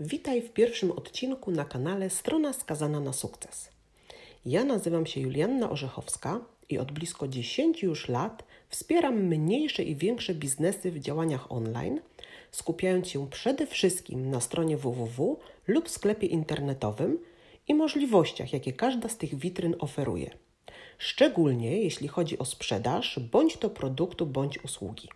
Witaj w pierwszym odcinku na kanale Strona Skazana na Sukces. Ja nazywam się Julianna Orzechowska i od blisko 10 już lat wspieram mniejsze i większe biznesy w działaniach online, skupiając się przede wszystkim na stronie www lub sklepie internetowym i możliwościach, jakie każda z tych witryn oferuje. Szczególnie jeśli chodzi o sprzedaż bądź to produktu, bądź usługi.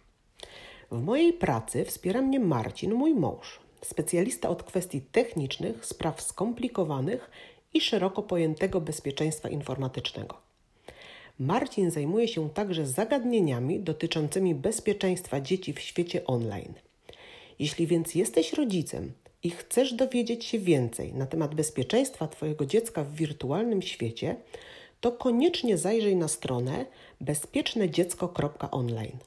W mojej pracy wspiera mnie Marcin, mój mąż, specjalista od kwestii technicznych, spraw skomplikowanych i szeroko pojętego bezpieczeństwa informatycznego. Marcin zajmuje się także zagadnieniami dotyczącymi bezpieczeństwa dzieci w świecie online. Jeśli więc jesteś rodzicem i chcesz dowiedzieć się więcej na temat bezpieczeństwa Twojego dziecka w wirtualnym świecie, to koniecznie zajrzyj na stronę bezpiecznedziecko.online.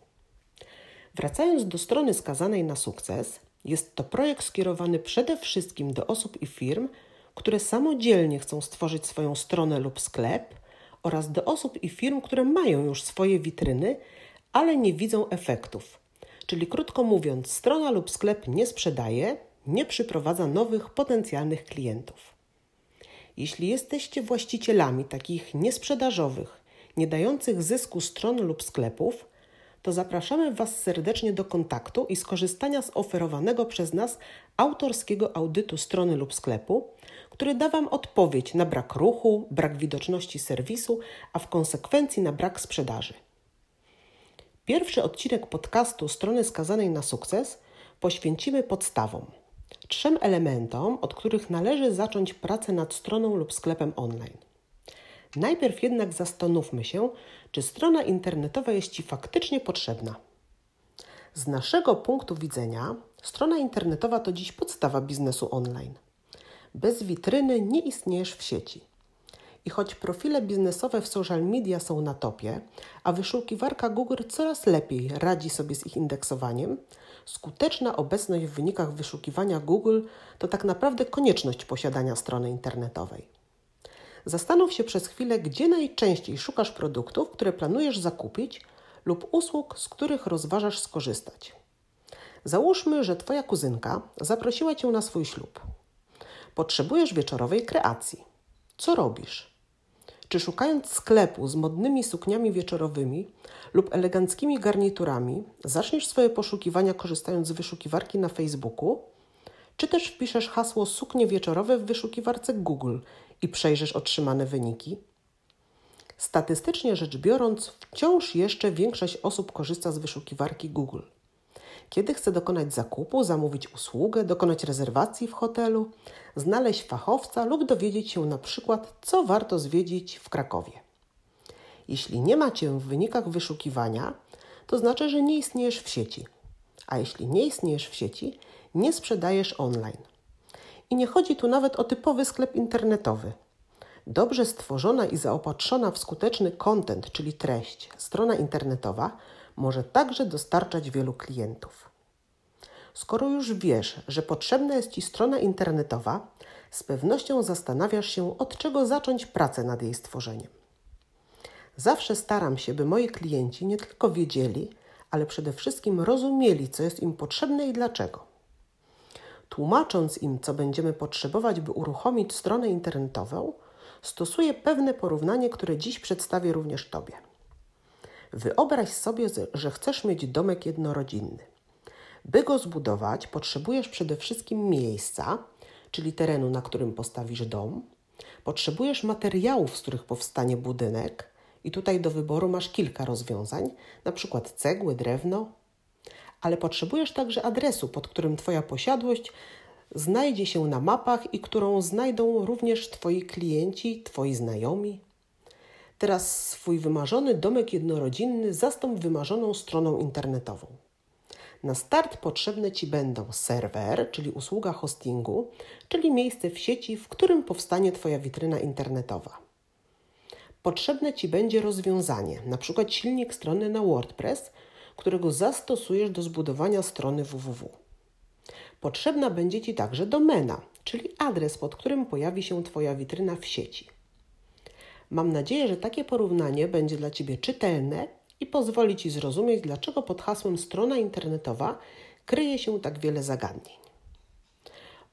Wracając do strony skazanej na sukces, jest to projekt skierowany przede wszystkim do osób i firm, które samodzielnie chcą stworzyć swoją stronę lub sklep, oraz do osób i firm, które mają już swoje witryny, ale nie widzą efektów. Czyli krótko mówiąc, strona lub sklep nie sprzedaje, nie przyprowadza nowych potencjalnych klientów. Jeśli jesteście właścicielami takich niesprzedażowych, nie dających zysku stron lub sklepów, to zapraszamy Was serdecznie do kontaktu i skorzystania z oferowanego przez nas autorskiego audytu strony lub sklepu, który da Wam odpowiedź na brak ruchu, brak widoczności serwisu, a w konsekwencji na brak sprzedaży. Pierwszy odcinek podcastu Strony Skazanej na Sukces poświęcimy podstawom, trzem elementom, od których należy zacząć pracę nad stroną lub sklepem online. Najpierw jednak zastanówmy się, czy strona internetowa jest Ci faktycznie potrzebna. Z naszego punktu widzenia, strona internetowa to dziś podstawa biznesu online. Bez witryny nie istniejesz w sieci. I choć profile biznesowe w social media są na topie, a wyszukiwarka Google coraz lepiej radzi sobie z ich indeksowaniem, skuteczna obecność w wynikach wyszukiwania Google to tak naprawdę konieczność posiadania strony internetowej. Zastanów się przez chwilę, gdzie najczęściej szukasz produktów, które planujesz zakupić lub usług, z których rozważasz skorzystać. Załóżmy, że Twoja kuzynka zaprosiła Cię na swój ślub. Potrzebujesz wieczorowej kreacji. Co robisz? Czy szukając sklepu z modnymi sukniami wieczorowymi lub eleganckimi garniturami, zaczniesz swoje poszukiwania korzystając z wyszukiwarki na Facebooku? Czy też wpiszesz hasło suknie wieczorowe w wyszukiwarce Google i przejrzysz otrzymane wyniki? Statystycznie rzecz biorąc, wciąż jeszcze większość osób korzysta z wyszukiwarki Google. Kiedy chce dokonać zakupu, zamówić usługę, dokonać rezerwacji w hotelu, znaleźć fachowca lub dowiedzieć się na przykład, co warto zwiedzić w Krakowie. Jeśli nie ma Cię w wynikach wyszukiwania, to znaczy, że nie istniejesz w sieci. A jeśli nie istniejesz w sieci, nie sprzedajesz online. I nie chodzi tu nawet o typowy sklep internetowy. Dobrze stworzona i zaopatrzona w skuteczny content, czyli treść, strona internetowa może także dostarczać wielu klientów. Skoro już wiesz, że potrzebna jest Ci strona internetowa, z pewnością zastanawiasz się, od czego zacząć pracę nad jej stworzeniem. Zawsze staram się, by moi klienci nie tylko wiedzieli, ale przede wszystkim rozumieli, co jest im potrzebne i dlaczego. Tłumacząc im, co będziemy potrzebować, by uruchomić stronę internetową, stosuję pewne porównanie, które dziś przedstawię również Tobie. Wyobraź sobie, że chcesz mieć domek jednorodzinny. By go zbudować, potrzebujesz przede wszystkim miejsca, czyli terenu, na którym postawisz dom. Potrzebujesz materiałów, z których powstanie budynek, i tutaj do wyboru masz kilka rozwiązań, na przykład cegły, drewno, ale potrzebujesz także adresu, pod którym Twoja posiadłość znajdzie się na mapach i którą znajdą również Twoi klienci, Twoi znajomi. Teraz swój wymarzony domek jednorodzinny zastąp wymarzoną stroną internetową. Na start potrzebne Ci będą serwer, czyli usługa hostingu, czyli miejsce w sieci, w którym powstanie Twoja witryna internetowa. Potrzebne Ci będzie rozwiązanie, np. silnik strony na WordPress, którego zastosujesz do zbudowania strony www. Potrzebna będzie Ci także domena, czyli adres, pod którym pojawi się Twoja witryna w sieci. Mam nadzieję, że takie porównanie będzie dla Ciebie czytelne i pozwoli Ci zrozumieć, dlaczego pod hasłem strona internetowa kryje się tak wiele zagadnień.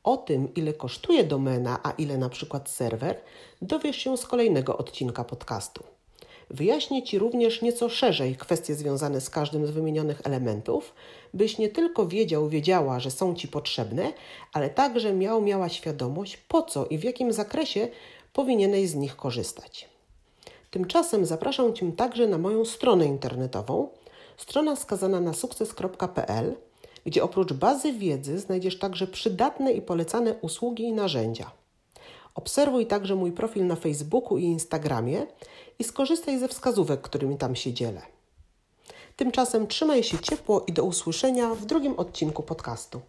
O tym, ile kosztuje domena, a ile na przykład serwer, dowiesz się z kolejnego odcinka podcastu. Wyjaśnię Ci również nieco szerzej kwestie związane z każdym z wymienionych elementów, byś nie tylko wiedział, wiedziała, że są Ci potrzebne, ale także miał, miała świadomość, po co i w jakim zakresie powinieneś z nich korzystać. Tymczasem zapraszam Cię także na moją stronę internetową, strona skazana na sukces.pl, gdzie oprócz bazy wiedzy znajdziesz także przydatne i polecane usługi i narzędzia. Obserwuj także mój profil na Facebooku i Instagramie i skorzystaj ze wskazówek, którymi tam się dzielę. Tymczasem trzymaj się ciepło i do usłyszenia w drugim odcinku podcastu.